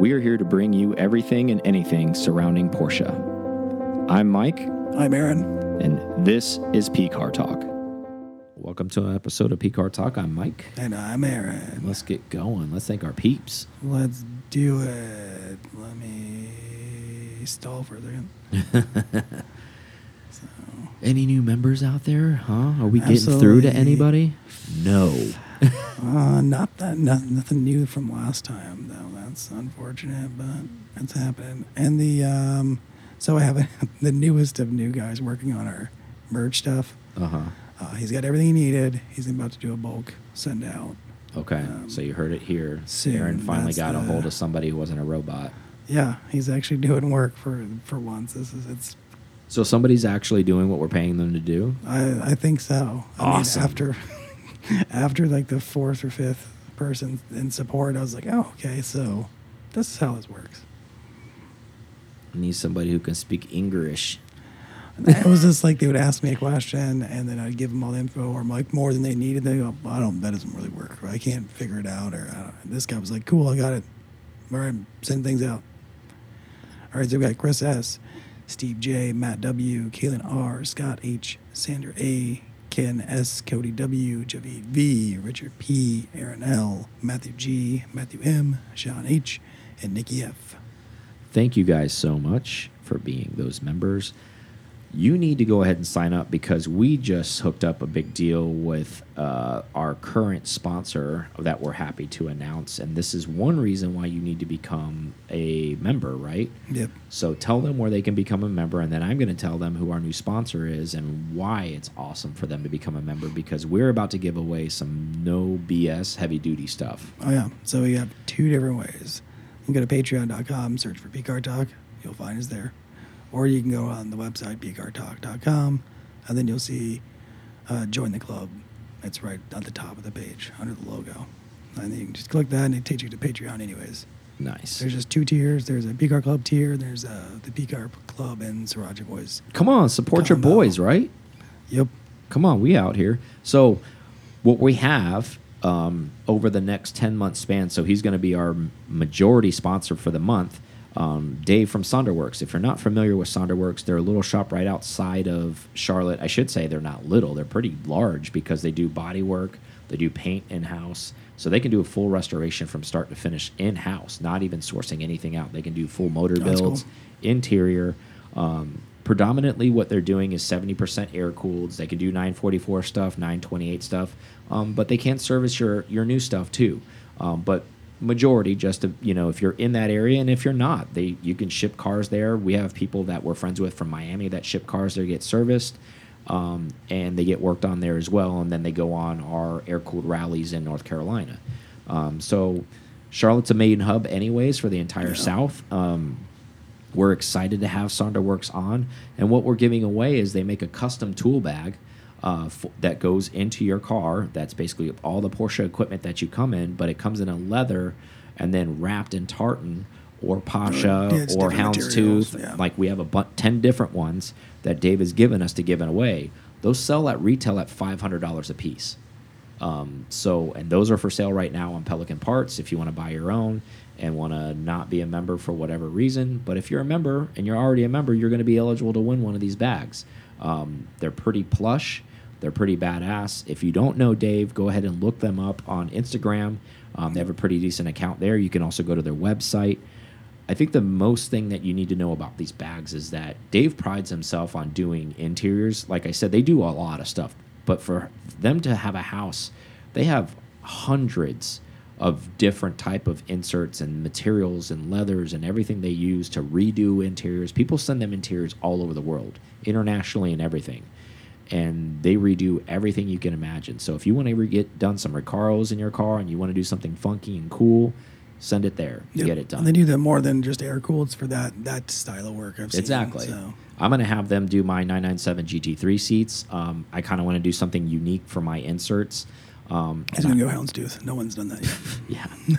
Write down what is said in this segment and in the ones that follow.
We are here to bring you everything and anything surrounding Porsche. I'm Mike, I'm Aaron. and this is PCAR Talk. Welcome to an episode of PCAR Talk. I'm Mike. And I'm Aaron. Let's get going. Let's thank our peeps. Let's do it. Let me stall for a second. Any new members out there? Huh? Are we getting through to anybody? No. Uh, not that, not, nothing new from last time, though. That's unfortunate, but it's happening. And the, um, so I have the newest of new guys working on our merch stuff. Uh huh. Uh, he's got everything he needed. He's about to do a bulk send out. Okay. Um, so you heard it here. soon, Aaron finally got a hold of somebody who wasn't a robot. Yeah, he's actually doing work for for once. This is it's. So somebody's actually doing what we're paying them to do. I I think so. I Awesome. Mean, after after like the fourth or fifth person in support, I was like, oh okay, so this is how this works. I need somebody who can speak English. It was just like they would ask me a question, and then I'd give them all the info, or like more than they needed. They go, I don't. That doesn't really work. Or I can't figure it out. Or I don't. this guy was like, cool, I got it. All right, send things out. All right, so we got Chris S, Steve J, Matt W, Kaylin R, Scott H, Sandra A, Ken S, Cody W, Javid V, Richard P, Aaron L, Matthew G, Matthew M, Sean H, and Nikki F. Thank you guys so much for being those members. You need to go ahead and sign up because we just hooked up a big deal with uh, our current sponsor that we're happy to announce. And this is one reason why you need to become a member, right? Yep. So tell them where they can become a member, and then I'm going to tell them who our new sponsor is and why it's awesome for them to become a member because we're about to give away some no BS heavy duty stuff. Oh yeah. So we have two different ways. You can go to patreon.com, search for PCAR Talk. You'll find us there. Or you can go on the website, pcartalk.com, and then you'll see uh, join the club. It's right at the top of the page under the logo. And then you can just click that and it takes you to Patreon anyways. Nice. There's just two tiers. There's a PCAR Club tier. There's uh, the PCAR Club and Sriracha Boys. Come on, support your boys, right? Yep. Come on, we out here. So, what we have um, over the next 10 month span, so he's going to be our majority sponsor for the month. Um, Dave from Sonderworks. If you're not familiar with Sonderworks, they're a little shop right outside of Charlotte. I should say they're not little, they're pretty large because they do body work, they do paint in house. So they can do a full restoration from start to finish in house, not even sourcing anything out. They can do full motor That's builds, cool. interior. Um, predominantly, what they're doing is 70% air cooled. They can do 944 stuff, 928 stuff, um, but they can't service your your new stuff too. Um, but majority, just to, you know, if you're in that area, and if you're not, they you can ship cars there. We have people that we're friends with from Miami that ship cars there, get serviced. Um, and they get worked on there as well, and then they go on our air cooled rallies in North Carolina. Um, so Charlotte's a main hub, anyways, for the entire Yeah. South. Um, we're excited to have Sonderworks on, and what we're giving away is they make a custom tool bag uh, that goes into your car. That's basically all the Porsche equipment that you come in, but it comes in a leather and then wrapped in tartan or Pasha Yeah, or Houndstooth. yeah. Like we have a bu- ten different ones that Dave has given us to give away. Those sell at retail at five hundred dollars a piece. Um, so, and those are for sale right now on Pelican Parts if you want to buy your own and want to not be a member for whatever reason. But if you're a member and you're already a member, you're going to be eligible to win one of these bags. Um, they're pretty plush, they're pretty badass. If you don't know Dave, go ahead and look them up on Instagram. Um, they have a pretty decent account there. You can also go to their website. I think the most thing that you need to know about these bags is that Dave prides himself on doing interiors. Like I said, they do a lot of stuff, but for them to have a house, they have hundreds of different type of inserts and materials and leathers and everything they use to redo interiors. People send them interiors all over the world, internationally and everything. And they redo everything you can imagine. So if you want to get done some Recaros in your car and you want to do something funky and cool, send it there. Yep. Get it done. And they do that more than just air cooled for that that style of work. I've seen. Exactly. So I'm going to have them do my 997 GT3 seats. Um, I kind of want to do something unique for my inserts. Um, he's gonna I- go houndstooth. No one's done that yet. yeah.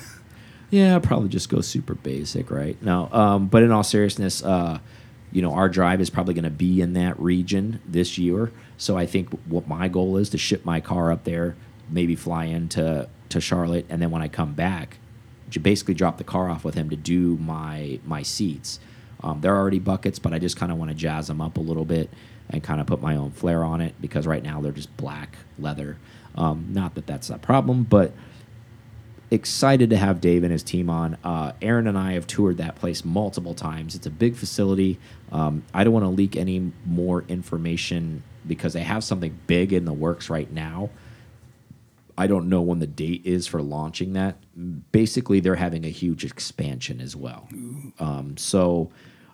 yeah, I'll probably just go super basic, right? No, um, but in all seriousness, uh, you know, our drive is probably going to be in that region this year. So I think what my goal is to ship my car up there, maybe fly into to Charlotte, and then when I come back, j- basically drop the car off with him to do my my seats. Um, they're already buckets, but I just kind of want to jazz them up a little bit and kind of put my own flair on it because right now they're just black leather. Um, not that that's a problem, but excited to have Dave and his team on. Uh, Aaron and I have toured that place multiple times. It's a big facility. Um, I don't want to leak any more information because they have something big in the works right now. I don't know when the date is for launching that. Basically, they're having a huge expansion as well. Um, so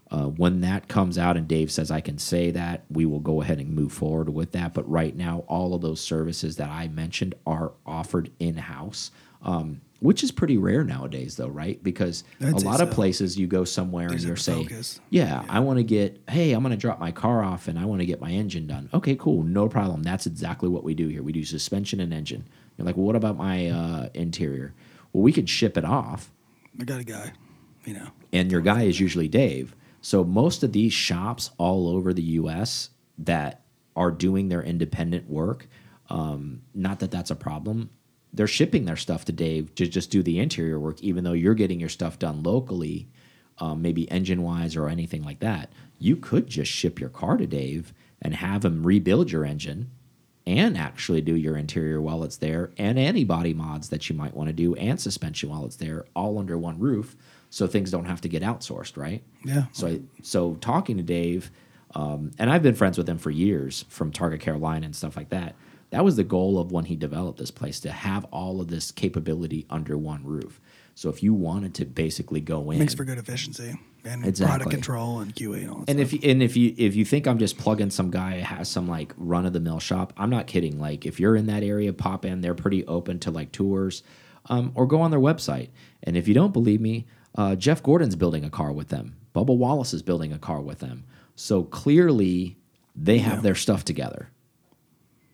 uh, when that comes out and Dave says I can say that, we will go ahead and move forward with that. But right now, all of those services that I mentioned are offered in house, um, which is pretty rare nowadays, though, right? Because I'd a lot of places you go somewhere There's and you're saying, focus. yeah, I want to get, hey, I'm going to drop my car off and I want to get my engine done. Okay, cool, no problem. That's exactly what we do here. We do suspension and engine. You're like, well, what about my uh, interior? Well, we could ship it off I got a guy, you know. and your guy is usually Dave. So most of these shops all over the U.S. that are doing their independent work, um, not that that's a problem. They're shipping their stuff to Dave to just do the interior work, even though you're getting your stuff done locally, um, maybe engine wise or anything like that. You could just ship your car to Dave and have him rebuild your engine and actually do your interior while it's there and any body mods that you might want to do and suspension while it's there all under one roof so things don't have to get outsourced right Yeah. so I, so talking to dave um, and i've been friends with him for years from target carolina and stuff like that that was the goal of when he developed this place to have all of this capability under one roof so if you wanted to basically go in Makes for good efficiency and Exactly. product control and QA and all that and stuff. if and if you if you think I'm just plugging some guy has some like run of the mill shop, I'm not kidding. Like if you're in that area, pop in. They're pretty open to like tours, um, or go on their website. And if you don't believe me, uh, Jeff Gordon's building a car with them. Bubba Wallace is building a car with them. So clearly, they have their stuff together.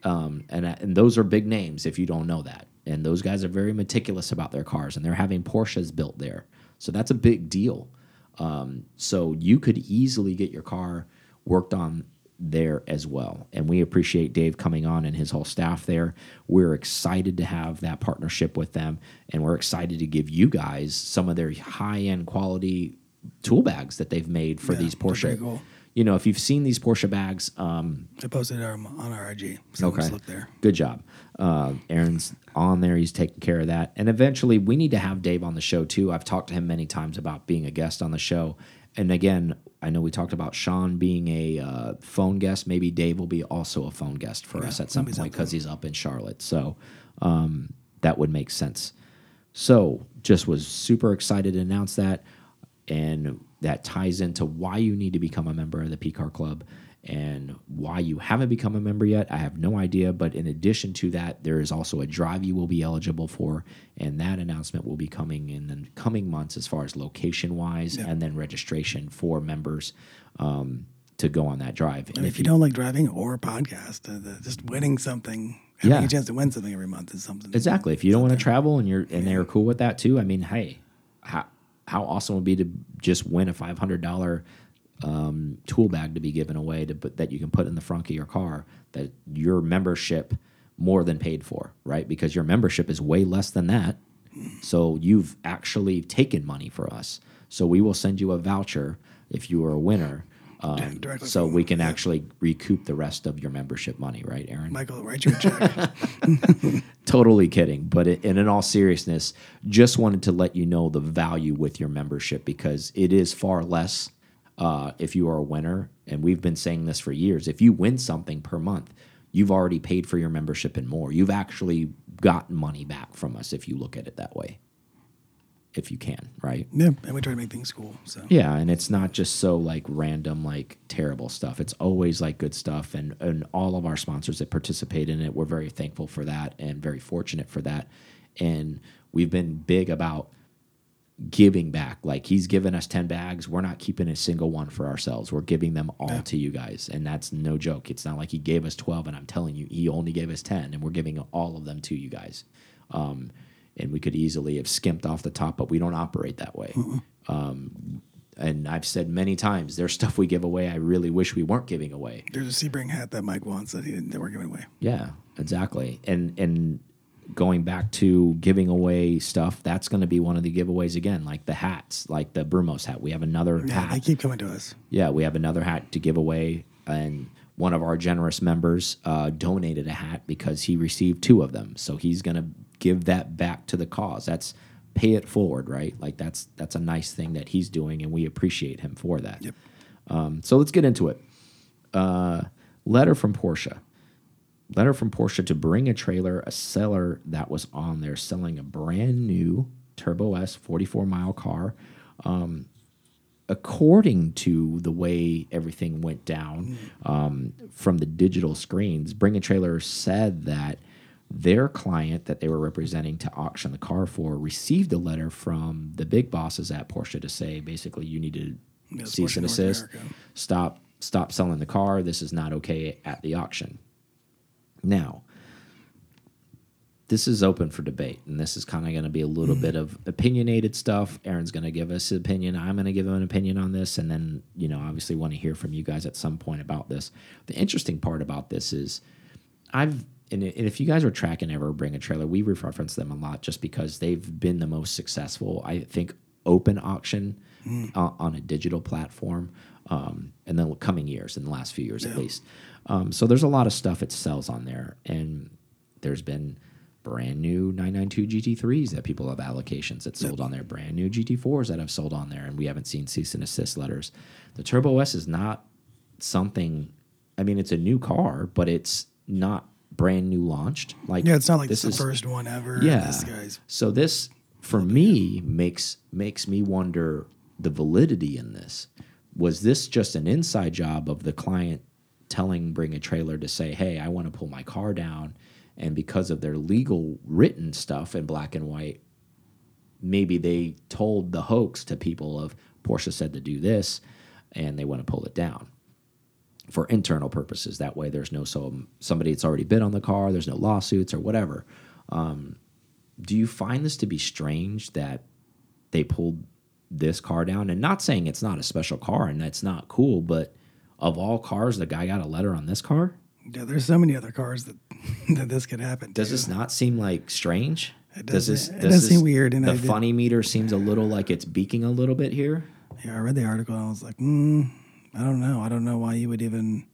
Um, and and those are big names if you don't know that. And those guys are very meticulous about their cars, and they're having Porsches built there. So that's a big deal. Um, so you could easily get your car worked on there as well. And we appreciate Dave coming on and his whole staff there. We're excited to have that partnership with them, and we're excited to give you guys some of their high end quality tool bags that they've made for Yeah, these Porsche. cool. You know, if you've seen these Porsche bags, um, I posted it on on our IG. So Okay. look there. Good job. Uh, Aaron's on there. He's taking care of that. And eventually, we need to have Dave on the show too. I've talked to him many times about being a guest on the show. And again, I know we talked about Sean being a uh, phone guest. Maybe Dave will be also a phone guest for us at some point because he's up in Charlotte. So um, that would make sense. So just was super excited to announce that. And that ties into why you need to become a member of the PCAR Club and why you haven't become a member yet. I have no idea. But in addition to that, there is also a drive you will be eligible for. And that announcement will be coming in the coming months as far as location wise and then registration for members um, to go on that drive. And And if you don't like driving or podcast, uh, the, just winning something, having Yeah. a chance to win something every month is something. Exactly. If you don't want to travel and you're and they're cool with that too, I mean, hey, how how awesome would be to just win a five hundred dollar um, tool bag to be given away to put that you can put in the front of your car that your membership more than paid for, right? Because your membership is way less than that. So you've actually taken money for us. So we will send you a voucher if you are a winner. Um, Directly so we can actually recoup the rest of your membership money, right, Aaron? Michael, write you a check. totally kidding. But it, and in all seriousness just wanted to let you know the value with your membership because it is far less uh, if you are a winner. And we've been saying this for years. If you win something per month you've already paid for your membership and more. You've actually gotten money back from us if you look at it that way if you can right yeah, and we try to make things cool. So yeah, and it's not just so like random, like terrible stuff. It's always like good stuff, and and all of our sponsors that participate in it, we're very thankful for that and very fortunate for that. And we've been big about giving back. Like he's given us ten bags, we're not keeping a single one for ourselves. We're giving them all to you guys, and that's no joke. It's not like he gave us twelve, and I'm telling you, he only gave us ten, and we're giving all of them to you guys. Um, and we could easily have skimped off the top, but we don't operate that way. Um, and I've said many times, there's stuff we give away I really wish we weren't giving away. there's a Sebring hat that Mike wants that he didn't, that we're giving away. Yeah, exactly. And and going back to giving away stuff, that's going to be one of the giveaways again, like the hats, like the Brumos hat. We have another Yeah, hat. they keep coming to us. Yeah, we have another hat to give away, and one of our generous members uh, donated a hat because he received two of them. So he's going to give that back to the cause. That's pay it forward, right? Like that's that's a nice thing that he's doing, and we appreciate him for that. Yep. Um, so let's get into it. Uh, letter from Porsche. Letter from Porsche to bring a trailer, a seller that was on there selling a brand new Turbo S 44 mile car. Um, according to the way everything went down um, from the digital screens, Bring a Trailer said that their client that they were representing to auction the car for received a letter from the big bosses at Porsche to say basically you need to cease Porsche and assist, stop stop selling the car. This is not okay at the auction. Now, this is open for debate, and this is kind of going to be a little bit of opinionated stuff. Aaron's going to give us his opinion. I'm going to give him an opinion on this, and then you know, obviously, want to hear from you guys at some point about this. The interesting part about this is, I've and if you guys are tracking ever bring a trailer, we reference them a lot just because they've been the most successful. I think open auction uh, on a digital platform, um, in the coming years, in the last few years at least. Um, so there's a lot of stuff it sells on there, and there's been brand new 992 GT3s that people have allocations that sold on there, brand new GT4s that have sold on there, and we haven't seen cease and assist letters. The Turbo S is not something. I mean, it's a new car, but it's not brand new launched. Like Yeah, it's not like this it's the is first one ever. yeah. This guy's So this for me makes makes me wonder the validity in this. Was this just an inside job of the client telling bring a trailer to say, "Hey, I want to pull my car down," and because of their legal written stuff in black and white, maybe they told the hoax to people of Porsche said to do this, and they want to pull it down for internal purposes. That way, there's no so somebody that's already bid on the car. There's no lawsuits or whatever. Um, do you find this to be strange that they pulled this car down? And not saying it's not a special car and that's not cool, but of all cars, the guy got a letter on this car. yeah. There's so many other cars that that this could happen. Does to. this not seem like strange? It does does- this, it does does this- seem weird, and the funny meter seems a little like it's beaking a little bit here. Yeah, I read the article and I was like, mm, I don't know. I don't know why you would even.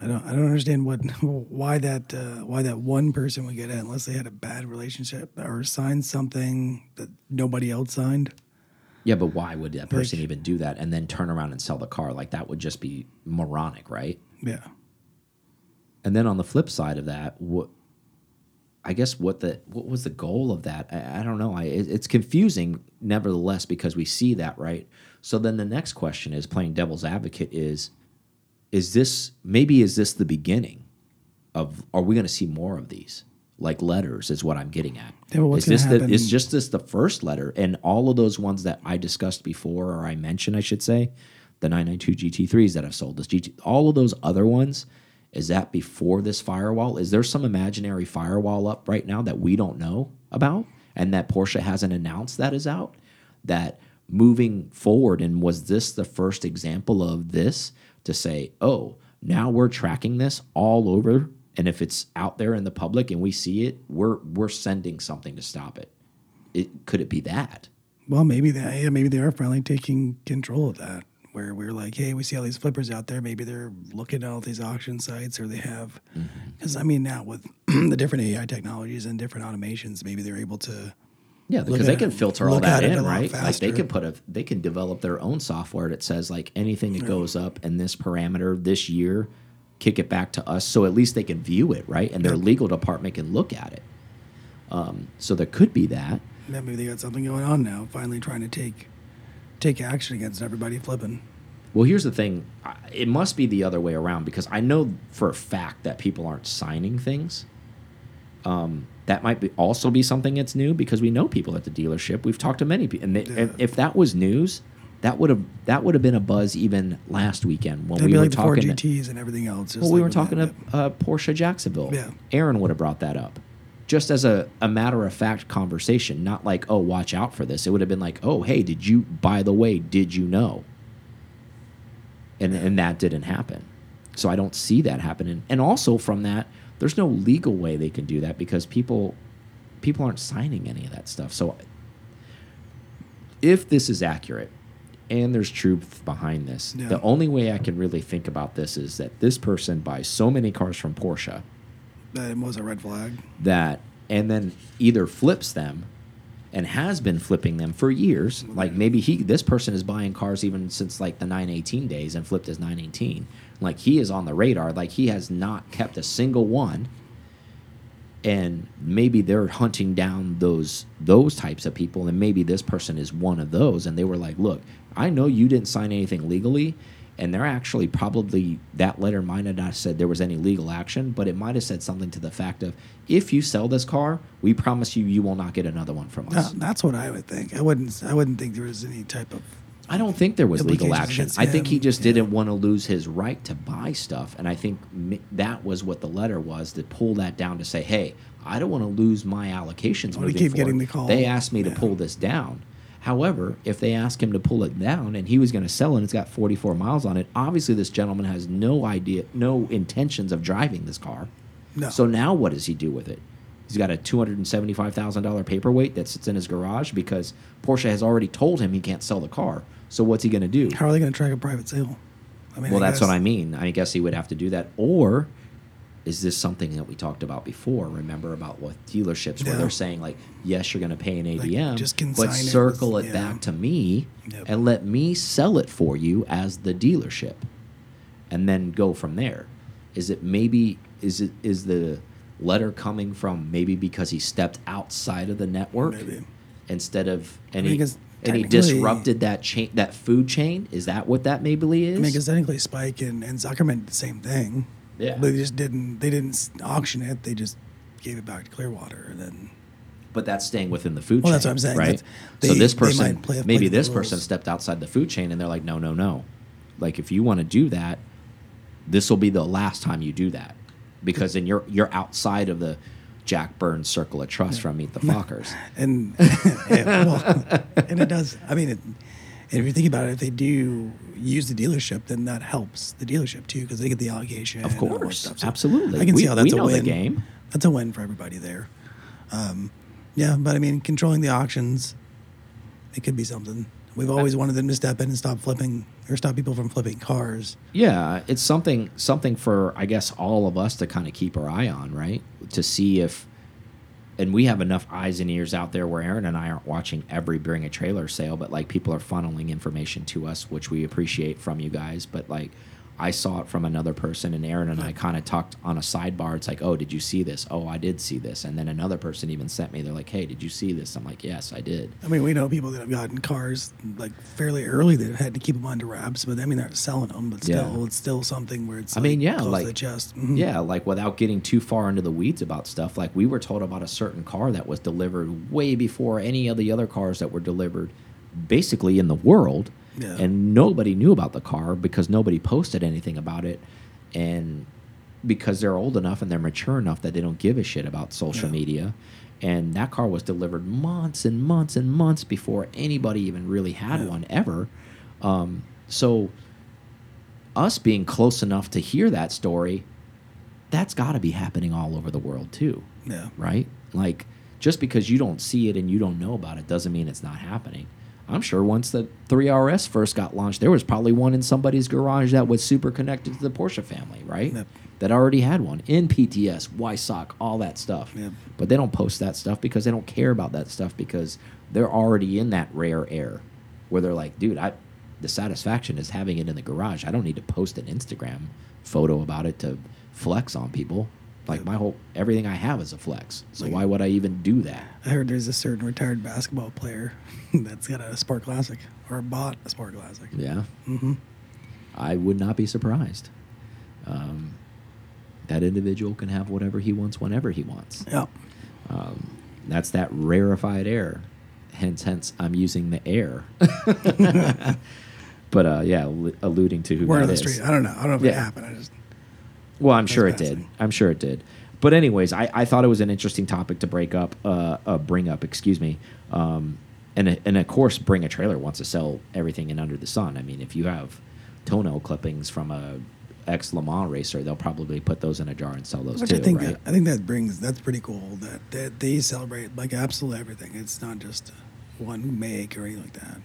I don't. I don't understand what why that uh, why that one person would get it unless they had a bad relationship or signed something that nobody else signed. Yeah, but why would that person even do that and then turn around and sell the car? Like that would just be moronic, right? Yeah, And then on the flip side of that, what I guess what the what was the goal of that? I, I don't know. I it, it's confusing, nevertheless, because we see that right. So then the next question is playing devil's advocate is is this maybe is this the beginning of are we going to see more of these? Like letters is what I'm getting at. Yeah, is this the, is just this the first letter and all of those ones that I discussed before or I mentioned I should say the 992 GT3s that have sold this GT all of those other ones is that before this firewall? Is there some imaginary firewall up right now that we don't know about and that Porsche hasn't announced that is out that moving forward and was this the first example of this to say oh now we're tracking this all over and if it's out there in the public and we see it we're we're sending something to stop it it could it be that well, maybe that. Yeah, maybe they are finally taking control of that. Where we're like, hey, we see all these flippers out there. Maybe they're looking at all these auction sites, or they have. Mm-hmm. Because I mean, now with the different AI technologies and different automations, maybe they're able to. Yeah because they can filter all that in right like they can put a they can develop their own software that says like anything that goes up in this parameter this year kick it back to us so at least they can view it right and their legal department can look at it um, so there could be that That maybe they got something going on now. Finally, trying to take take action against everybody flipping. Well, here's the thing. It must be the other way around because I know for a fact that people aren't signing things. Um, that might be also be something that's new because we know people at the dealership. We've talked to many people, and they, Yeah. if, if that was news, that would have that would have been a buzz even last weekend when That'd we were like the Ford. GTS and everything else. well, we like were talking that, to uh, Porsche Jacksonville. Yeah. Aaron would have brought that up, just as a, a matter of fact conversation, not like, oh, watch out for this. It would have been like, oh, hey, did you? By the way, did you know? And and that didn't happen. So I don't see that happening. And also from that, there's no legal way they can do that because people people aren't signing any of that stuff. So if this is accurate and there's truth behind this, Yeah. the only way I can really think about this is that this person buys so many cars from Porsche That it was a red flag. that and then either flips them and has been flipping them for years. Like maybe he this person is buying cars even since like the 918 days and flipped his 918 like he is on the radar. Like he has not kept a single one. And maybe they're hunting down those those types of people and maybe this person is one of those. And they were like look i know you didn't sign anything legally and they're actually probably that letter might have not said there was any legal action but it might have said something to the fact of if you sell this car we promise you you will not get another one from us Uh, that's what I would think. I wouldn't. I wouldn't think there was any type of. I don't think there was legal action. I think he just yeah. didn't want to lose his right to buy stuff, and I think that was what the letter was to pull that down to say, "Hey, I don't want to lose my allocations." Moving keep getting the call. They asked me to pull this down. However, if they ask him to pull it down and he was going to sell it, and it's got 44 miles on it. Obviously, this gentleman has no idea, no intentions of driving this car. No. So now, what does he do with it? He's got a two hundred and seventy-five thousand dollar paperweight that sits in his garage because Porsche has already told him he can't sell the car. So what's he going to do? How are they going to track a private sale? I mean, Well, I that's what I mean. I guess he would have to do that. Or is this something that we talked about before? Remember about what dealerships where they're saying like, yes, you're going to pay an ADM, just but consign it circle with- it, yeah. back to me Yep. and let me sell it for you as the dealership, and then go from there. Is it maybe is it is the letter coming from maybe because he stepped outside of the network Maybe. instead of mean, and he disrupted that chain that food chain? Is that what that maybe is? I mean, because technically Spike and, and Zuckerman did the same thing. Yeah. They just didn't. They didn't auction it. They just gave it back to Clearwater, and then But that's staying within the food Well, chain. that's what I'm saying. Right. That's- so this person, play- maybe play this person stepped outside the food chain, and they're like, no, no, no. Like if you want to do that, this will be the last time you do that, because then you're you're outside of the Jack Byrnes circle of trust from Meet the Fockers. and yeah, well, and it does. I mean, it, and if you think about it, if they do use the dealership, then that helps the dealership too because they get the allocation. Of course. stuff. So Absolutely. I can We- see how that's we a win. game. That's a win for everybody there. Um, yeah, but I mean, controlling the auctions, it could be something. We've always wanted them to step in and stop flipping or stop people from flipping cars. Yeah, it's something something for I guess all of us to kind of keep our eye on, right? To see if and we have enough eyes and ears out there where Aaron and I aren't watching every bring a trailer sale, but like people are funneling information to us, which we appreciate from you guys. But like I saw it from another person, and Aaron and I kind of talked on a sidebar. It's like, oh, did you see this? Oh, I did see this. And then another person even sent me, they're like, hey, did you see this? I'm like, yes, I did. I mean, we know people that have gotten cars like fairly early that have had to keep them under wraps, but I mean, they're selling them, but Yeah. still, it's still something where it's. I mean, yeah, like chest. Mhm. yeah, like without getting too far into the weeds about stuff. Like we were told about a certain car that was delivered way before any of the other cars that were delivered, basically in the world, Yeah. and nobody knew about the car because nobody posted anything about it, and because they're old enough and they're mature enough that they don't give a shit about social Yeah. media. And that car was delivered months and months and months before anybody even really had Yeah. one ever. Um, so us being close enough to hear that story, that's got to be happening all over the world too, Yeah. right? Like just because you don't see it and you don't know about it doesn't mean it's not happening. I'm sure once the 3RS first got launched, there was probably one in somebody's garage that was super connected to the Porsche family, right? Yep. That already had one in PTS, YSOC, all that stuff. Yep. But they don't post that stuff because they don't care about that stuff because they're already in that rare air where they're like, dude, I the satisfaction is having it in the garage. I don't need to post an Instagram photo about it to flex on people. Like my whole everything I have is a flex. So Like- why would I even do that? I heard there's a certain retired basketball player that's got a Sport Classic or bought a Sport Classic. Yeah. hmm I would not be surprised. Um, that individual can have whatever he wants whenever he wants. Yeah. Um, that's that rarefied air. Hence, hence, I'm using the air. but uh, yeah, alluding to who Word that the is. street. I don't know. I don't know if it happened. I just Well, I'm That's sure it did. I'm sure it did. But anyways, I, I thought it was an interesting topic to break up, uh, uh bring up, excuse me. Um, and and of course, bring a trailer wants to sell everything in under the sun. I mean, if you have toenail clippings from a ex Le Mans racer, they'll probably put those in a jar and sell those Which too, I think right? that, I think that brings that's pretty cool that, that they celebrate like absolutely everything. It's not just one make or anything like that.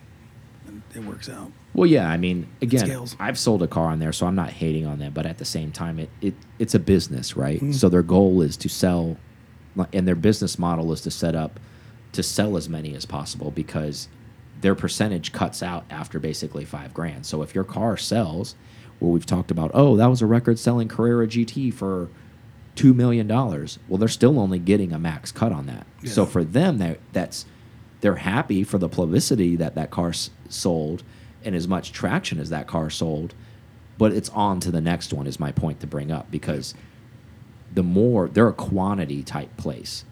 And it works out. Well, yeah, I mean, again. I've sold a car on there, so I'm not hating on them, but at the same time, it, it it's a business, right? Mm-hmm. So their goal is to sell, and their business model is to set up to sell as many as possible because their percentage cuts out after basically five grand. So if your car sells, well, we've talked about, oh, that was a record-selling Carrera GT for two million dollars. Well, they're still only getting a max cut on that. So for them, that that's they're happy for the publicity that that car s- sold and as much traction as that car sold. But it's on to the next one. Is my point to bring up because the more they're a quantity type place.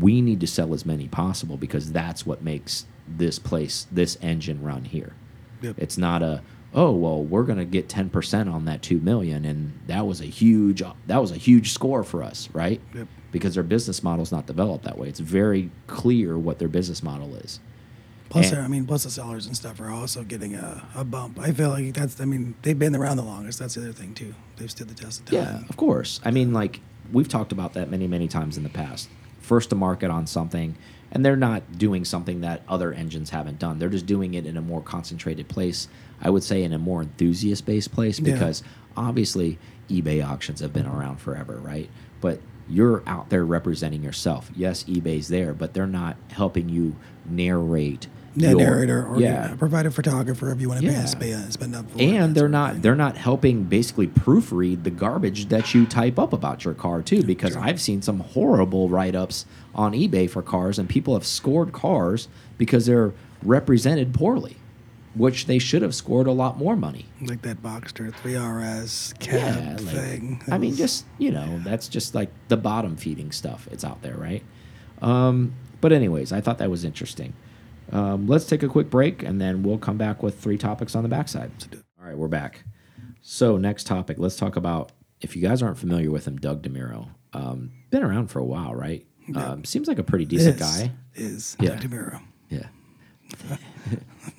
We need to sell as many possible because that's what makes this place, this engine run here. Yep. It's not a oh well we're gonna get ten percent on that two million and that was a huge that was a huge score for us right Yep. Because their business model is not developed that way. It's very clear what their business model is. Plus, I mean, plus the sellers and stuff are also getting a, a bump. I feel like that's. I mean, they've been around the longest. That's the other thing too. They've stood the test of time. Yeah, of course. I mean, like we've talked about that many, many times in the past. First to market on something, and they're not doing something that other engines haven't done. They're just doing it in a more concentrated place. I would say in a more enthusiast-based place Yeah. because obviously eBay auctions have been around forever, right? But you're out there representing yourself. Yes, eBay's there, but they're not helping you narrate. Yeah, your- narrator or yeah, provide a photographer if you want to Yeah. pay, spend, spend up for and they're not they're not helping basically proofread the garbage that you type up about your car too because i've seen some horrible write-ups on ebay for cars and people have scored cars because they're represented poorly which they should have scored a lot more money. Like that Boxster 3RS cab yeah like- thing. i mean just you know that's just like the bottom feeding stuff. It's out there right? Um, but anyways i thought that was interesting. Um, let's take a quick break and then we'll come back with three topics on the backside. All right we're back. So next topic let's talk about if you guys aren't familiar with him Doug DeMuro. Um, been around for a while right? Um, seems like a pretty decent guy. Is. Yeah. Doug DeMuro. yeah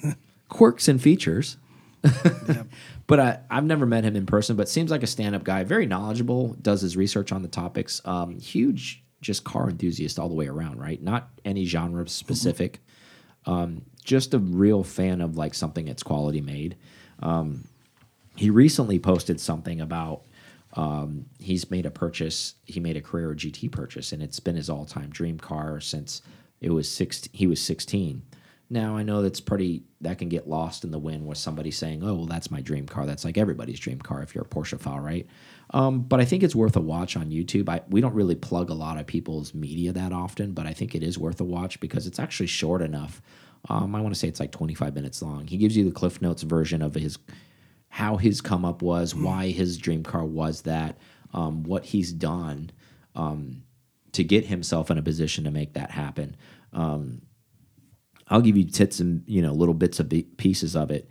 quirks and features Yep. but I, I've never met him in person, but seems like a stand up guy, very knowledgeable, does his research on the topics. Um, huge, just car enthusiast all the way around, right? Not any genre specific. Um, just a real fan of like something that's quality made. Um, he recently posted something about um, he's made a purchase. He made a Carrera GT purchase, and it's been his all time dream car since it was six. He was sixteen. Now I know that's pretty. That can get lost in the wind with somebody saying, "Oh, well, that's my dream car." That's like everybody's dream car if you're a Porschephile, right? Um, but I think it's worth a watch on YouTube. I, we don't really plug a lot of people's media that often, but I think it is worth a watch because it's actually short enough. Um, I want to say it's like 25 minutes long. He gives you the Cliff Notes version of his how his come up was, why his dream car was that, um, what he's done um, to get himself in a position to make that happen. Um, I'll give you tits and you know little bits of pieces of it.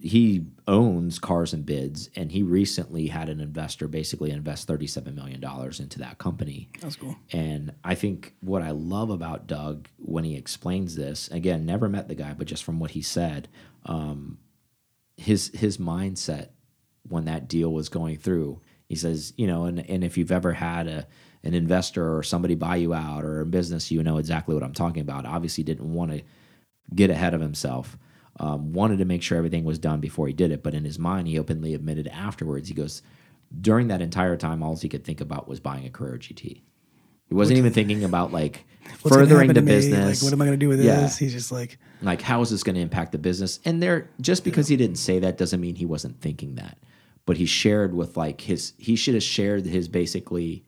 He owns Cars and Bids, and he recently had an investor basically invest thirty-seven million dollars into that company. That's cool. And I think what I love about Doug when he explains this, again, never met the guy, but just from what he said, um, his his mindset when that deal was going through, he says, you know, and and if you've ever had a an investor or somebody buy you out or a business, you know exactly what I'm talking about. Obviously, didn't want to get ahead of himself. Um, wanted to make sure everything was done before he did it, but in his mind, he openly admitted afterwards. He goes, during that entire time, all he could think about was buying a Carrera GT. He wasn't even thinking about like furthering the business. Like, what am I going to do with Yeah. this? He's just like, like how is this going to impact the business and there just because he didn't say that doesn't mean he wasn't thinking that but he shared with like his he should have shared his basically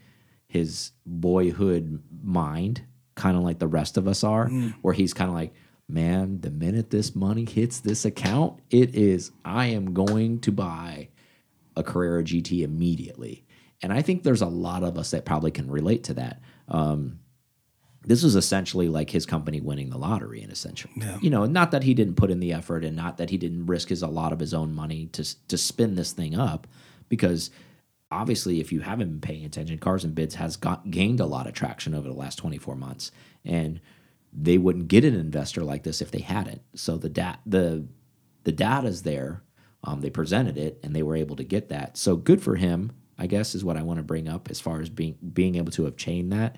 his boyhood mind kind of like the rest of us are where he's kind of like man the minute this money hits this account it is i am going to buy a Carrera GT immediately. And I think there's a lot of us that probably can relate to that. Um, this was essentially like his company winning the lottery, in essential. Yeah. You know, not that he didn't put in the effort, and not that he didn't risk his a lot of his own money to to spin this thing up, because obviously, if you haven't been paying attention, Cars and Bids has got gained a lot of traction over the last 24 months, and they wouldn't get an investor like this if they hadn't. So the dat the the data's there. Um, they presented it and they were able to get that. So good for him, I guess, is what I want to bring up as far as being being able to obtain that.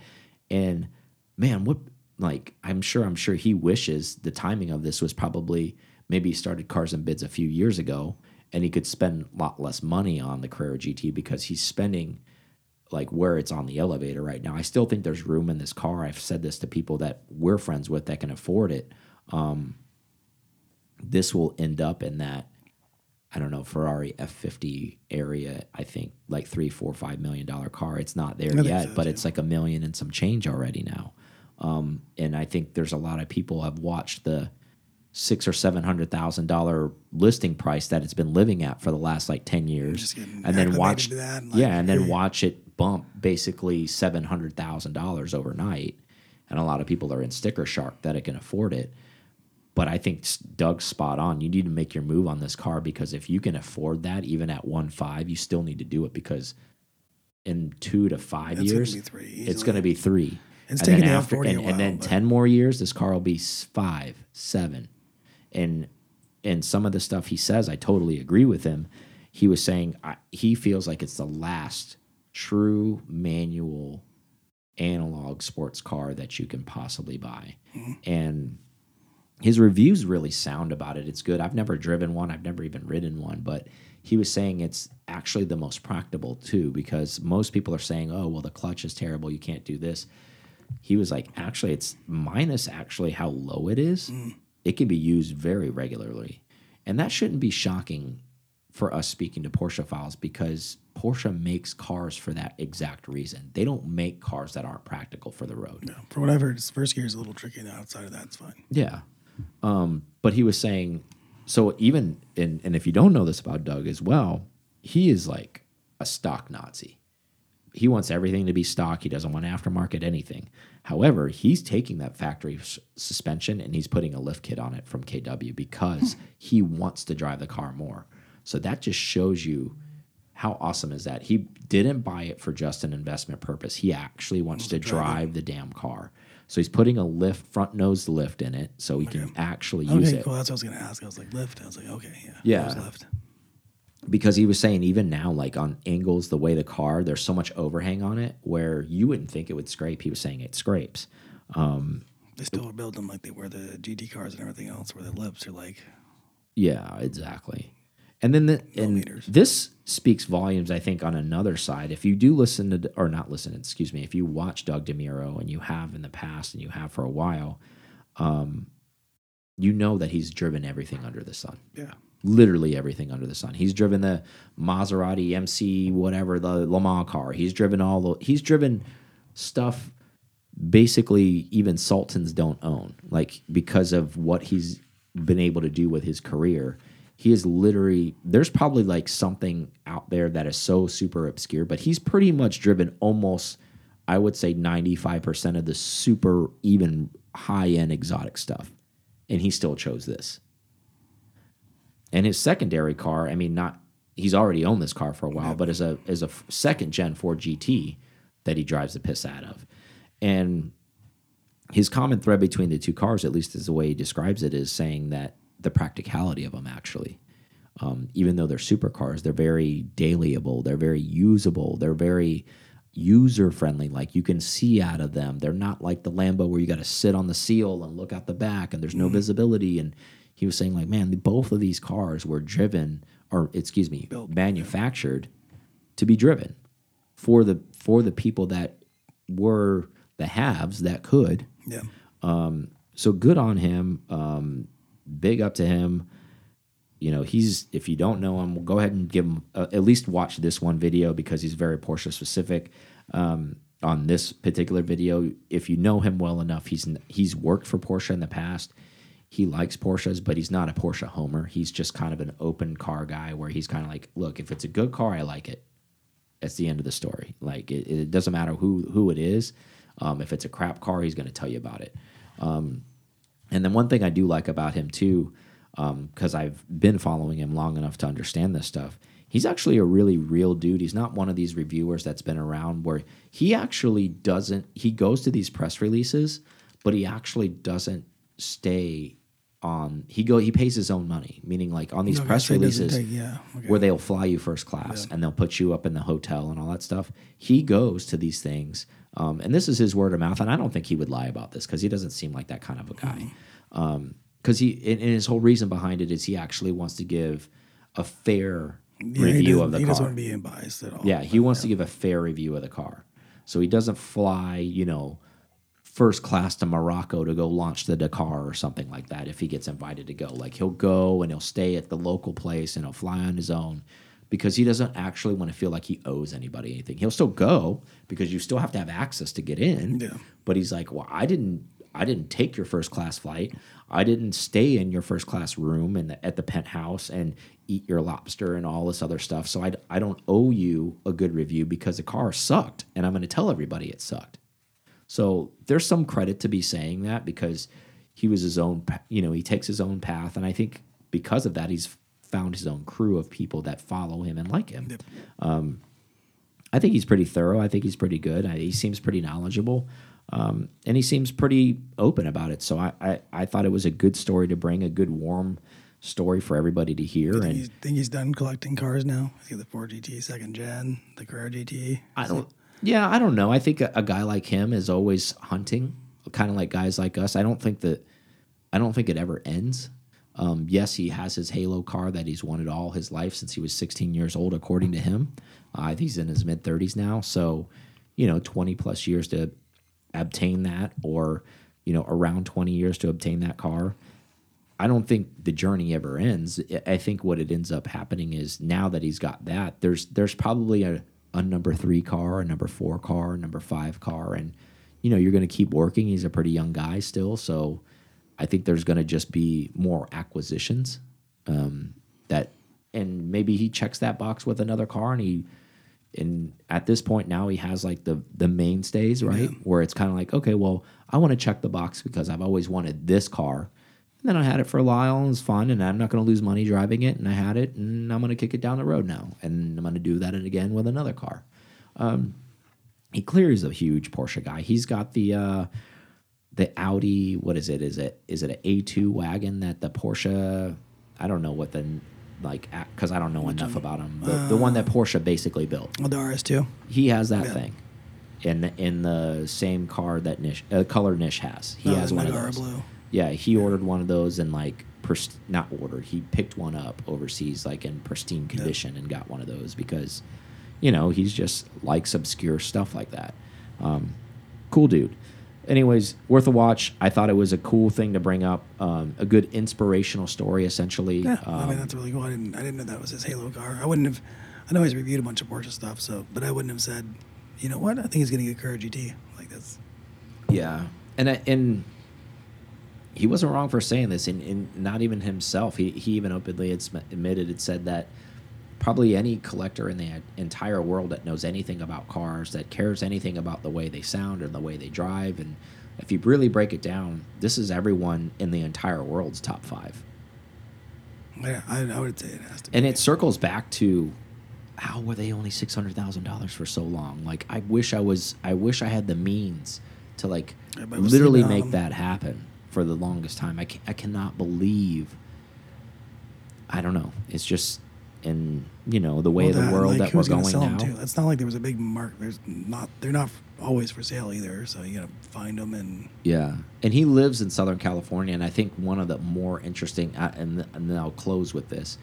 And man, what like I'm sure I'm sure he wishes the timing of this was probably maybe he started cars and bids a few years ago and he could spend a lot less money on the Carrera GT because he's spending like where it's on the elevator right now. I still think there's room in this car. I've said this to people that we're friends with that can afford it. Um, this will end up in that I don't know Ferrari F50 area. I think like three, four, five million dollar car. It's not there yet, so, but it's like a million and some change already now. Um, and I think there's a lot of people have watched the six or seven hundred thousand dollar listing price that it's been living at for the last like ten years, and then watch that, like, yeah, and then watch it bump basically seven hundred thousand dollars overnight. And a lot of people are in sticker shock that it can afford it. But I think Doug's spot on. You need to make your move on this car because if you can afford that, even at one five, you still need to do it because in two to five That's years, gonna it's going to be three. It's and then after, and, while, and, then ten more years, this car will be five, seven, and and some of the stuff he says, I totally agree with him. He was saying I, he feels like it's the last true manual analog sports car that you can possibly buy, mm and his reviews really sound about it. It's good. I've never driven one. I've never even ridden one, but he was saying it's actually the most practical too because most people are saying, "Oh, well the clutch is terrible. You can't do this." He was like, "Actually, it's minus actually how low it is. Mm. It can be used very regularly." And that shouldn't be shocking for us speaking to Porschephiles because Porsche makes cars for that exact reason. They don't make cars that aren't practical for the road. No, for whatever, first gear is a little tricky. Now outside of that, it's fine. Yeah, um, but he was saying, so even and and if you don't know this about Doug as well, he is like a stock Nazi. He wants everything to be stock. He doesn't want aftermarket anything. However, he's taking that factory suspension and he's putting a lift kit on it from KW because hmm. he wants to drive the car more. So that just shows you how awesome is that? He didn't buy it for just an investment purpose. He actually wants to drive the damn car. So he's putting a lift, front nose lift in it, so he okay. can actually okay, use it. Cool. That's what I was going to ask. I was like, lift. I was like, okay, yeah. Yeah. Lift. Because he was saying even now, like on angles, the way the car, there's so much overhang on it where you wouldn't think it would scrape. He was saying it scrapes. Um, they still build them like they were the GT cars and everything else, where the lips are like. Yeah, exactly. And then the, and this speaks volumes, I think, on another side. If you do listen to, or not listen, excuse me, if you watch Doug DeMuro and you have in the past and you have for a while, um, you know that he's driven everything under the sun. Yeah. Literally everything under the sun. He's driven the Maserati MC, whatever, the Le Mans car. He's driven all the, he's driven stuff basically even Sultans don't own, like because of what he's been able to do with his career he is literally there's probably like something out there that is so super obscure, but he's pretty much driven almost I would say 95% of the super even high end exotic stuff. And he still chose this. And his secondary car, I mean, not he's already owned this car for a while, but as a as a second gen Ford GT that he drives the piss out of. And his common thread between the two cars, at least as the way he describes it, is saying that the practicality of them actually. Um, even though they're supercars, they're very dailyable, they're very usable, they're very user friendly. Like you can see out of them. They're not like the Lambo where you got to sit on the seal and look out the back and there's no mm. visibility. And he was saying like, man, both of these cars were driven or excuse me, Built, manufactured to be driven for the for the people that were the haves that could. Yeah. Um, so good on him. Um, big up to him. You know, he's if you don't know him, go ahead and give him uh, at least watch this one video because he's very Porsche specific. Um, on this particular video, if you know him well enough, he's he's worked for Porsche in the past. He likes Porsches, but he's not a Porsche homer. He's just kind of an open car guy where he's kind of like, look, if it's a good car, I like it. That's the end of the story. Like it, it doesn't matter who who it is. Um, if it's a crap car, he's going to tell you about it. Um, and then one thing I do like about him too, because um, I've been following him long enough to understand this stuff. He's actually a really real dude. He's not one of these reviewers that's been around where he actually doesn't. He goes to these press releases, but he actually doesn't stay on he go he pays his own money, meaning like on these Okay, press he releases take- yeah, okay. where they'll fly you first class and they'll put you up in the hotel and all that stuff. He goes to these things, um, and this is his word of mouth. And I don't think he would lie about this because he doesn't seem like that kind of a guy. Hmm. Um, because he and, his whole reason behind it is he actually wants to give a fair Yeah, review of the he car. doesn't want to be biased at all. Yeah, he wants to give a fair review of the car. So he doesn't fly, you know, first class to Morocco to go launch the Dakar or something like that if he gets invited to go. Like he'll go and he'll stay at the local place and he'll fly on his own because he doesn't actually want to feel like he owes anybody anything. He'll still go because you still have to have access to get in. Yeah. But he's like, "Well, I didn't I didn't take your first class flight. I didn't stay in your first class room and at the penthouse and eat your lobster and all this other stuff. So I, I don't owe you a good review because the car sucked and I'm going to tell everybody it sucked. So there's some credit to be saying that because he was his own, you know, he takes his own path. And I think because of that, he's found his own crew of people that follow him and like him. Um, I think he's pretty thorough. I think he's pretty good. I, he seems pretty knowledgeable. Um, and he seems pretty open about it. So I, I, I thought it was a good story to bring, a good warm story for everybody to hear. Think And he's, think he's done collecting cars now. He's got the Ford GT second gen, the Carrera GT. I don't. Yeah, I don't know. I think a, a guy like him is always hunting, kind of like guys like us. I don't think that. I don't think it ever ends. Um, yes, he has his Halo car that he's wanted all his life since he was 16 years old, according to him. Uh, he's in his mid 30s now, so you know, 20 plus years to obtain that, or you know, around 20 years to obtain that car. I don't think the journey ever ends. I- I think what it ends up happening is now that he's got that, there's there's probably a, a number three car, a number four car, a number five car, and you know you're going to keep working. He's a pretty young guy still, so I think there's going to just be more acquisitions um, that, and maybe he checks that box with another car, and he and at this point now he has like the the mainstays right? Where it's kind of like okay well i want to check the box because i've always wanted this car and then i had it for a while and it was fun and i'm not going to lose money driving it and i had it and i'm going to kick it down the road now and i'm going to do that again with another car um, he clearly is a huge porsche guy he's got the uh the audi what is it is it is it an a2 wagon that the porsche i don't know what the like because i don't know enough about him the, the one that porsche basically built Well, the RS2. he has that Yeah. thing in the, in the same car that Nish uh, color Nish has. He Oh, has one of those. blue. Yeah, he ordered one of those and like not ordered. He picked one up overseas like in pristine condition and got one of those because you know he's just likes obscure stuff like that. Um, cool dude. Anyways, worth a watch. I thought it was a cool thing to bring up. Um, a good inspirational story, essentially. Yeah, Um, I mean that's really cool. I didn't, I didn't know that was his Halo car. I wouldn't have. I know he's reviewed a bunch of Porsche stuff, so but I wouldn't have said, you know what? I think he's gonna get a Carrera GT. Like this. Yeah, and I- and he wasn't wrong for saying this, and, and not even himself. He he even openly admitted it said that probably any collector in the entire world that knows anything about cars, that cares anything about the way they sound and the way they drive, and if you really break it down, this is everyone in the entire world's top five. yeah, I, I would say it has to. be. And it circles back to how were they only six hundred thousand dollars for so long? Like I wish I was. I wish I had the means to like literally make that happen for the longest time. I I cannot believe. I don't know. It's just in you know the way Well, of the world like, that we're going now. It's not like there was a big mark. There's not. They're not always for sale either. So you gotta find them and Yeah, and he lives in Southern California, and I think one of the more interesting, uh, and, and then I'll close with this.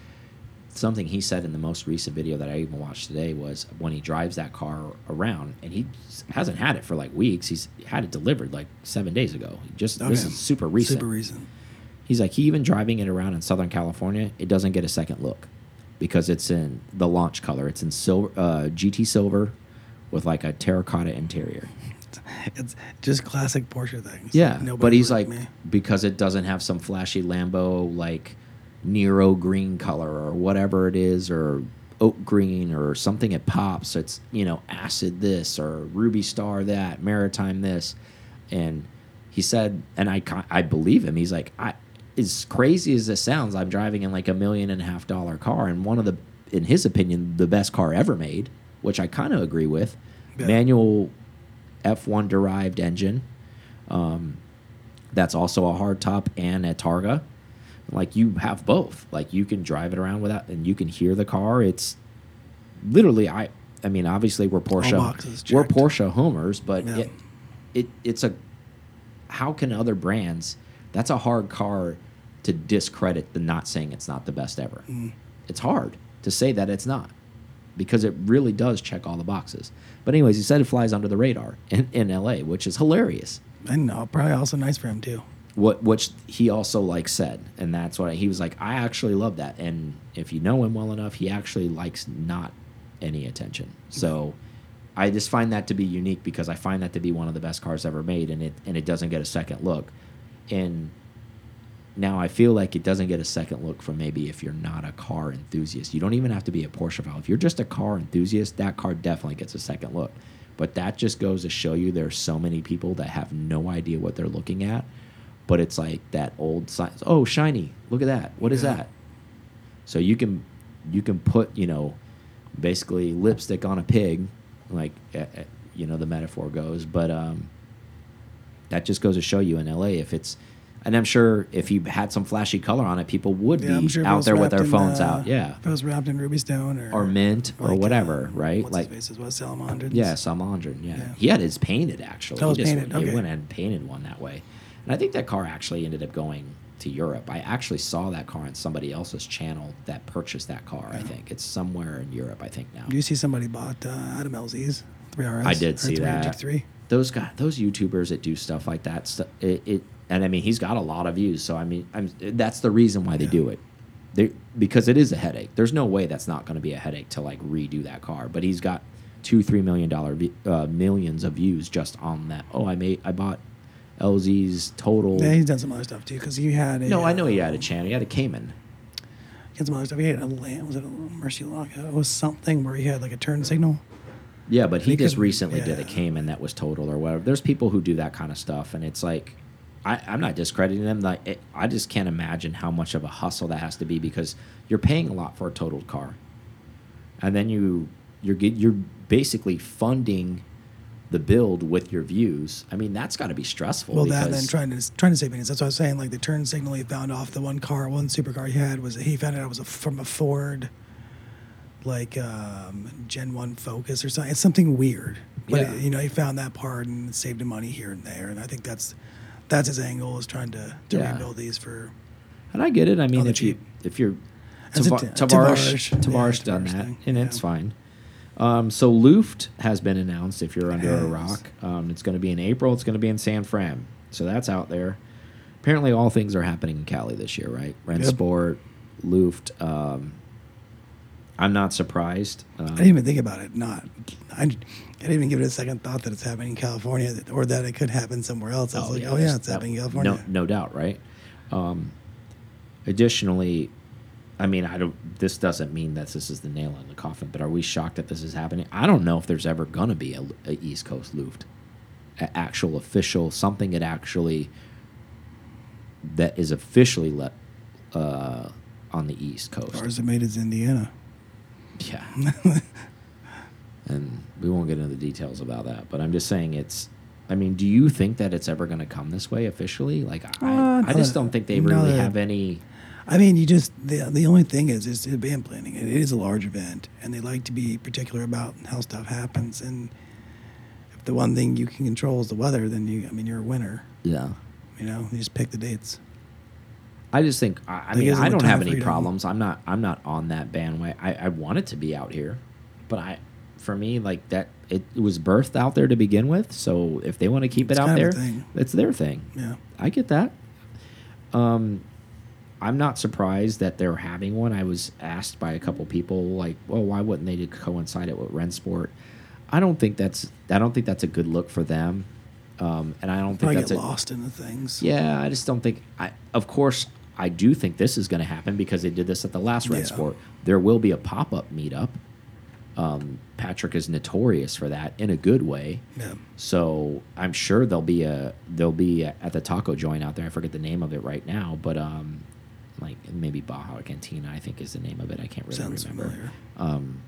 Something he said in the most recent video that I even watched today was when he drives that car around, and he hasn't had it for like weeks. He's had it delivered like seven days ago. Just this is super recent. Super recent. He's like he even driving it around in Southern California, it doesn't get a second look because it's in the launch color. It's in silver, uh, GT silver, with like a terracotta interior. It's just classic Porsche things. Yeah, Nobody but he's like me. because it doesn't have some flashy Lambo like Nero green color or whatever it is, or oak green or something. It pops. It's you know acid this or ruby star that maritime this, and he said, and I I believe him. He's like I. As crazy as this sounds, I'm driving in like a million and a half dollar car, and one of the, in his opinion, the best car ever made, which I kind of agree with. Yeah. Manual F1 derived engine. Um, that's also a hardtop and a Targa. Like you have both. Like you can drive it around without, and you can hear the car. It's literally I. I mean, obviously we're Porsche. boxes We're. Porsche homers, but Yeah. it, it it's a. How can other brands? That's a hard car to discredit the not saying it's not the best ever. Mm. It's hard to say that it's not because it really does check all the boxes. But anyways, he said it flies under the radar in, in LA, which is hilarious. And no, probably also nice for him too. What which he also like said, and that's what he was like. I actually love that, and if you know him well enough, he actually likes not any attention. So I just find that to be unique because I find that to be one of the best cars ever made, and it and it doesn't get a second look. And now I feel like it doesn't get a second look from maybe if you're not a car enthusiast. You don't even have to be a Porsche fan. If you're just a car enthusiast, that car definitely gets a second look. But that just goes to show you there's so many people that have no idea what they're looking at. But it's like that old sign. Oh, shiny! Look at that. What is Yeah. that? So you can you can put you know basically lipstick on a pig, like eh, you know the metaphor goes. But um, that just goes to show you in LA if it's, and I'm sure if you had some flashy color on it, people would Yeah, be sure out there with their phones uh, out. Yeah, If it was wrapped in ruby stone or or mint or like, whatever, uh, right? Like his face? Was yeah, Salamandra. Yeah. Yeah. he had his painted actually. That was he just painted, went, he okay. went and painted one that way, and I think that car actually ended up going to Europe. I actually saw that car on somebody else's channel that purchased that car. I think it's somewhere in Europe. I think now. Do you see somebody bought uh, Adam LZ's 3RS? I did see 3 that. GT3? those guys, those YouTubers that do stuff like that, stu- it, it, and I mean, he's got a lot of views. So I mean, I'm, that's the reason why they Yeah. do it, they, because it is a headache. There's no way that's not going to be a headache to like redo that car. But he's got two, three million dollar uh, millions of views just on that. Oh, I made, I bought LZ's total. Yeah, he's done some other stuff too because he had a. no, I know he had a um, channel. He had a Cayman. He had some other stuff. He had a lamp. Was it a Murciélago? It was something where he had like a turn signal. Yeah, but he He just could- recently did a. Cayman that was total or whatever. There's people who do that kind of stuff, and it's like, I, I'm not discrediting them. Like, it, I just can't imagine how much of a hustle that has to be because you're paying a lot for a totaled car, and then you you're you're basically funding the build with your views. I mean, that's got to be stressful. Well, that and then trying to trying to save minutes. That's what I was saying. Like the turn signal he found off the one car, one supercar he had was he found out it was a, from a Ford, like um, Gen One Focus or something. It's something weird. But Yeah. you know, he found that part and saved him money here and there. And I think that's that's his angle is trying to to Yeah. rebuild these for. And I get it. I mean, if you if you're a Tavarish, Tavarish, Tavarish yeah, done that, and it's fine. Um, so Luft has been announced. If you're under a rock, um, it's going to be in April. It's going to be in San Fran. So that's out there. Apparently, all things are happening in Cali this year, right? Ren Yep. Sport, Luft. Um, I'm not surprised. Um, I didn't even think about it. Not. I, I didn't even give it a second thought that it's happening in California or that it could happen somewhere else. I was like, oh yeah, it's that- happening in California. No, no doubt, right? Um, additionally, I mean, I don't. This doesn't mean that this is the nail in the coffin. But are we shocked that this is happening? I don't know if there's ever gonna be a, a East Coast Luft, a actual official something that actually that is officially let uh, on the East Coast. Ours it made in Indiana. Yeah. and we won't get into the details about that, but I'm just saying it's. I mean, do you think that it's ever going to come this way officially? Like, I, Uh, I just don't think they really that- have any. I mean, you just the the only thing is is band planning. It is a large event, and they like to be particular about how stuff happens. And if the one thing you can control is the weather, then you, I mean, you're a winner. Yeah. You know, you just pick the dates. I just think. I, I mean, I don't have any problems. I'm not. I'm not on that bandwagon. I, I want it to be out here, but I, for me, like that, it, it was birthed out there to begin with. So if they want to keep It's it out there, of a thing. it's their thing. Yeah. I get that. Um, I'm not surprised that they're having one. I was asked by a couple people, like, "Well, why wouldn't they coincide it with Rennsport?" I don't think that's. I don't think that's a good look for them, um, and I don't think Probably that's get a, lost in the things. Yeah, I just don't think. I of course I do think this is going to happen because they did this at the last Red Yeah. Sport. There will be a pop up meetup. Um, Patrick is notorious for that in a good way. Yeah. So I'm sure there'll be a there'll be a, at the taco joint out there. I forget the name of it right now, but um, like maybe Baja Cantina, I think is the name of it. I can't really Sounds remember. Um,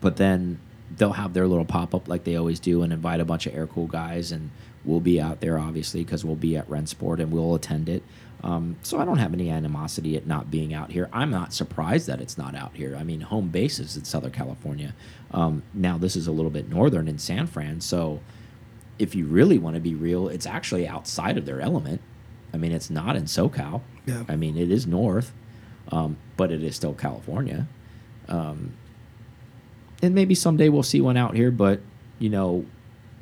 but then they'll have their little pop up like they always do and invite a bunch of air cool guys and we'll be out there obviously because we'll be at Rennsport and we'll attend it. Um, so I don't have any animosity at not being out here. I'm not surprised that it's not out here. I mean, home base is in Southern California. Um, now this is a little bit northern in San Fran, so if you really want to be real, it's actually outside of their element. I mean, it's not in SoCal. Yeah. I mean, it is north, um, but it is still California. Um, and maybe someday we'll see one out here, but you know,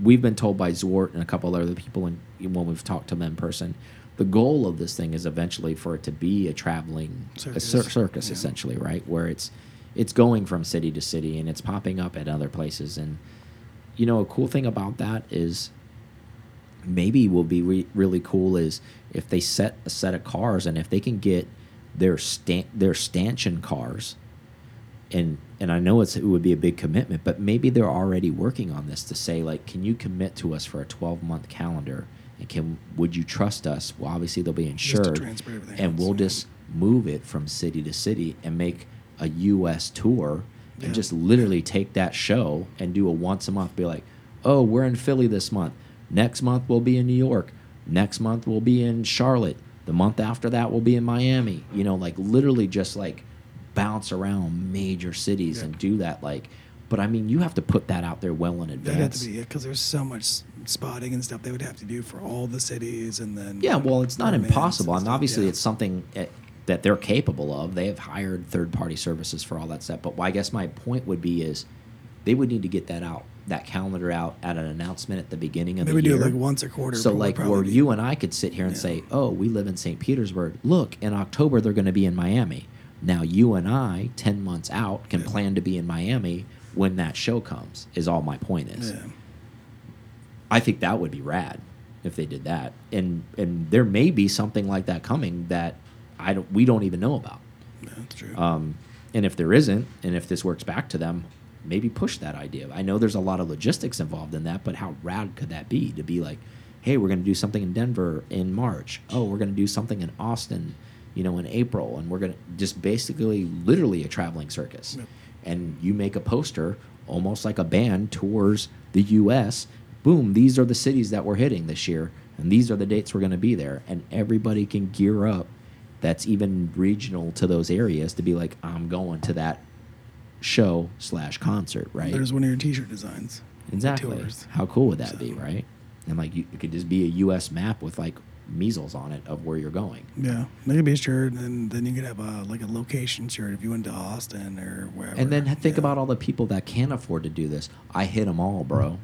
we've been told by Zwart and a couple other people, and when we've talked to them in person, the goal of this thing is eventually for it to be a traveling Circus. a cir circus, Yeah. essentially, right? Where it's it's going from city to city and it's popping up at other places. And you know, a cool thing about that is maybe will be re really cool is if they set a set of cars and if they can get their stan their stanchion cars and and I know it's it would be a big commitment, but maybe they're already working on this to say like, can you commit to us for a 12 month calendar? And can would you trust us? Well, obviously they'll be insured, and we'll just move it from city to city and make a U.S. tour and Yeah. just literally take that show and do a once a month. Be like, oh, we're in Philly this month. Next month we'll be in New York. Next month we'll be in Charlotte. The month after that we'll be in Miami. You know, like literally just like bounce around major cities Yeah. and do that. Like, but I mean, you have to put that out there well in advance. to be because there's so much spotting and stuff they would have to do for all the cities, and then Yeah, well, it's not impossible, and and obviously yeah. it's something that they're capable of. They have hired third-party services for all that stuff. But I guess my point would be is they would need to get that out, that calendar out at an announcement at the beginning of maybe the do it like once a quarter. so, like, where be- you and I could sit here and Yeah. say, "Oh, we live in St. Petersburg. Look, in October they're going to be in Miami." Now, you and I, ten months out, can Yeah. plan to be in Miami when that show comes. Is all my point is. yeah, I think that would be rad if they did that. And and there may be something like that coming that I don't we don't even know about. that's true. Um, and if there isn't, and if this works back to them, maybe push that idea. I know there's a lot of logistics involved in that, but how rad could that be to be like, hey, we're going to do something in Denver in March. Oh, we're going to do something in Austin, you know, in April, and we're going to just basically, literally, a traveling circus. Yep. And you make a poster, almost like a band tours the U.S. Boom, these are the cities that we're hitting this year, and these are the dates we're going to be there, and everybody can gear up. That's even regional to those areas to be like, I'm going to that show slash concert, right? There's one of your T-shirt designs. Exactly. How cool would that be, right? And like, you, it could just be a U.S. map with like measles on it of where you're going. Yeah, that could be a shirt, and then you could have a like a location shirt if you went to Austin or wherever. And then think Yeah. about all the people that can't afford to do this. I hit them all, bro.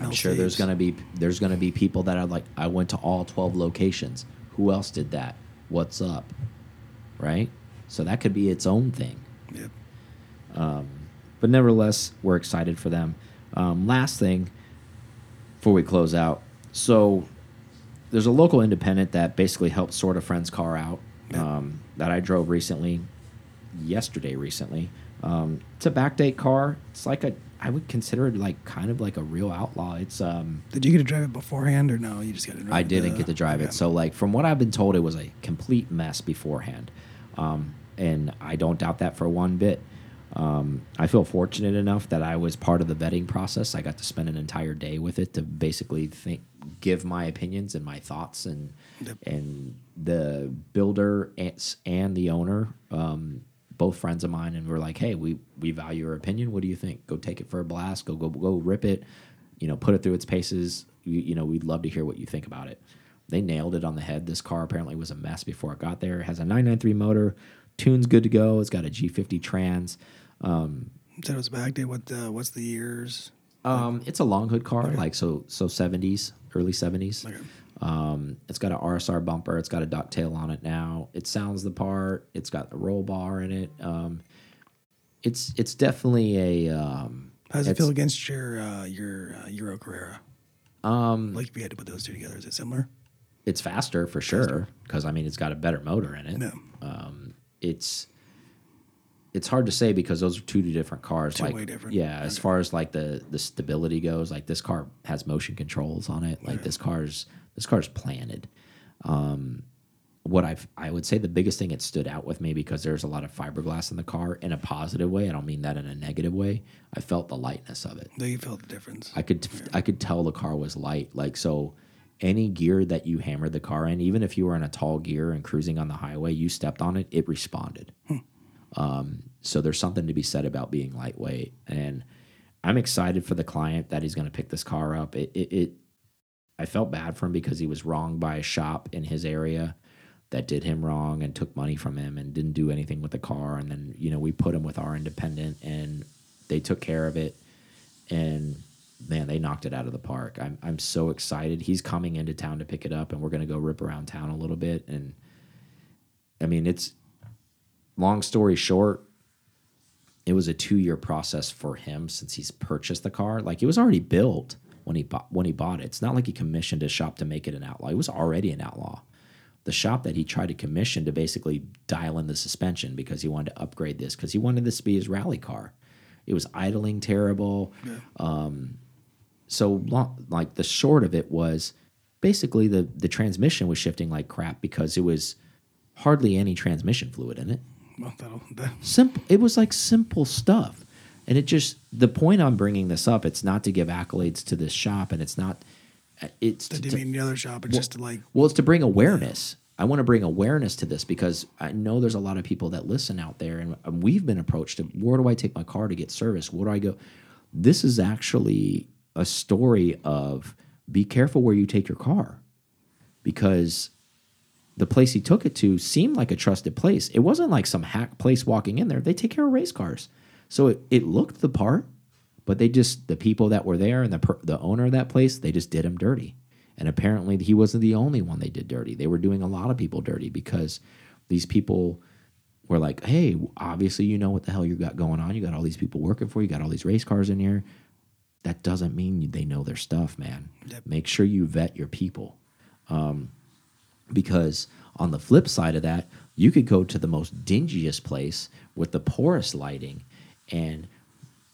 I'm Mel sure there's gonna be there's gonna be people that are like, I went to all 12 locations. Who else did that? What's up? Right? So that could be its own thing. Um, but nevertheless, we're excited for them. Um, last thing before we close out. So there's a local independent that basically helped sort a friend's car out um, that I drove recently, yesterday recently. Um, it's a backdate car. It's like a, I would consider it like kind of like a real outlaw. It's um, Did you get to drive it beforehand or no? You just got to drive I didn't uh, get to drive okay. it. So, like, from what I've been told, it was a complete mess beforehand. Um, and I don't doubt that for one bit. Um, I feel fortunate enough that I was part of the vetting process. I got to spend an entire day with it to basically think, give my opinions and my thoughts, and Yep. and the builder and, and the owner, um, both friends of mine, and we're like, hey, we we value your opinion. What do you think? Go take it for a blast. Go go go rip it. You know, put it through its paces. You, you know, we'd love to hear what you think about it. They nailed it on the head. This car apparently was a mess before it got there. It has a 993 motor. Tune's good to go. It's got a G50 trans. Um, it was back day. What? Uh, what's the years? um, it's a long hood car, like so so 70s, early 70s. Okay. Um, it's got an RSR bumper. It's got a ducktail on it now. It sounds the part. It's got the roll bar in it. Um, it's it's definitely a um, How does it feel against your uh, your uh, Euro Carrera? um, Like if you had to put those two together, is it similar? it's faster for sure because I mean it's got a better motor in it. No. Um, it's it's hard to say because those are two different cars. Two like way different. yeah, as far as like the the stability goes, like this car has motion controls on it. Like this car's this car's planted. Um, what I've I would say the biggest thing it stood out with me because there's a lot of fiberglass in the car in a positive way. I don't mean that in a negative way. I felt the lightness of it. Though you felt the difference. I could I could tell the car was light. Like so any gear that you hammered the car in, even if you were in a tall gear and cruising on the highway, you stepped on it, it responded. Um, so there's something to be said about being lightweight, and I'm excited for the client that he's going to pick this car up. It, it, it, I felt bad for him because he was wronged by a shop in his area that did him wrong and took money from him and didn't do anything with the car. And then you know we put him with our independent, and they took care of it, and man, they knocked it out of the park. I'm I'm so excited. He's coming into town to pick it up, and we're gonna go rip around town a little bit. And I mean, it's long story short, it was a two year process for him since he's purchased the car. Like it was already built when he bought when he bought it. It's not like he commissioned a shop to make it an outlaw. It was already an outlaw. The shop that he tried to commission to basically dial in the suspension because he wanted to upgrade this because he wanted this to be his rally car. It was idling terrible. Um, so long, like the short of it was basically the the transmission was shifting like crap because it was hardly any transmission fluid in it Well, that'll, that, simple it was like simple stuff. And it just the point i'm bringing this up it's not to give accolades to this shop and it's not uh, it's that to, didn't mean the other shop. It's just to like, well it's to bring awareness. I want to bring awareness to this because i know there's a lot of people that listen out there and and we've been approached to where do i take my car to get service? Where do i go? This is actually a story of be careful where you take your car. Because the place he took it to seemed like a trusted place. It wasn't like some hack place walking in there. They take care of race cars. So it, it looked the part, but they just, the people that were there and the, per, the owner of that place, they just did him dirty. And apparently he wasn't the only one they did dirty. They were doing a lot of people dirty because these people were like, hey, obviously you know what the hell you got going on. You got all these people working for you, you got all these race cars in here. That doesn't mean they know their stuff, man. Yep. Make sure you vet your people um, because on the flip side of that, you could go to the most dingiest place with the poorest lighting and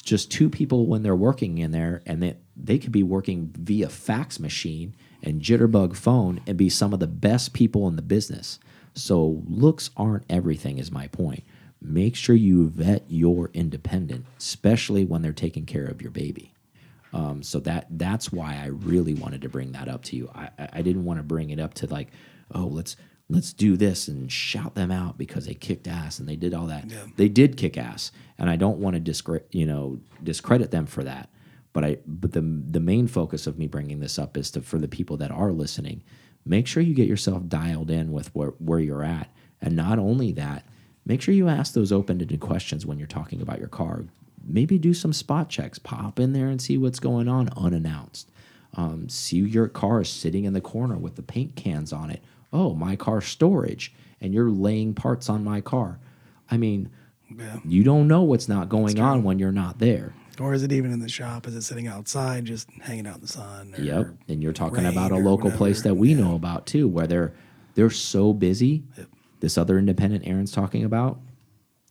just two people when they're working in there and they, they could be working via fax machine and jitterbug phone and be some of the best people in the business. So looks aren't everything is my point. Make sure you vet your independent, especially when they're taking care of your baby. Um, so that that's why I really wanted to bring that up to you. I, I I didn't want to bring it up to like, oh, let's let's do this and shout them out because they kicked ass and they did all that. Yeah. They did kick ass, and I don't want to discredit you know discredit them for that. But I but the the main focus of me bringing this up is to for the people that are listening, make sure you get yourself dialed in with where where you're at, and not only that, make sure you ask those open-ended questions when you're talking about your car. Maybe do some spot checks. Pop in there and see what's going on unannounced. Um, see your car sitting in the corner with the paint cans on it. Oh, my car storage, and you're laying parts on my car. I mean, yeah. you don't know what's not going on when you're not there. Or is it even in the shop? Is it sitting outside, just hanging out in the sun? Yep. And you're talking about a local place that we Yeah. know about too, where they're they're so busy. This other independent Aaron's talking about.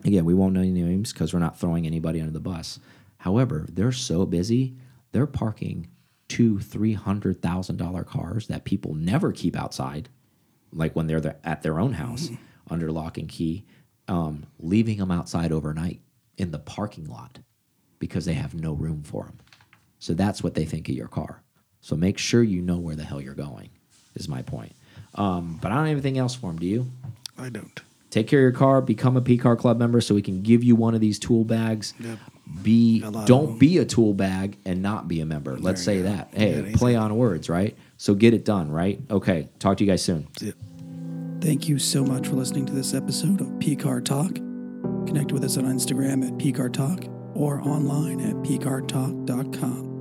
Again, we won't know any names because we're not throwing anybody under the bus. However, they're so busy, they're parking two, three hundred thousand dollar cars that people never keep outside, like when they're there at their own house under lock and key, um, leaving them outside overnight in the parking lot because they have no room for them. So that's what they think of your car. So make sure you know where the hell you're going. Is my point. Um, but I don't have anything else for them. Do you? I don't. Take care of your car. Become a PCAR Club member so we can give you one of these tool bags. Yep. Be A lot of don't be a tool bag and not be a member. Let's There say that. Hey, play on words, right? So get it done, right? Okay. Talk to you guys soon. Thank you so much for listening to this episode of PCAR Talk. Connect with us on Instagram at PCAR Talk or online at PCARTalk.com.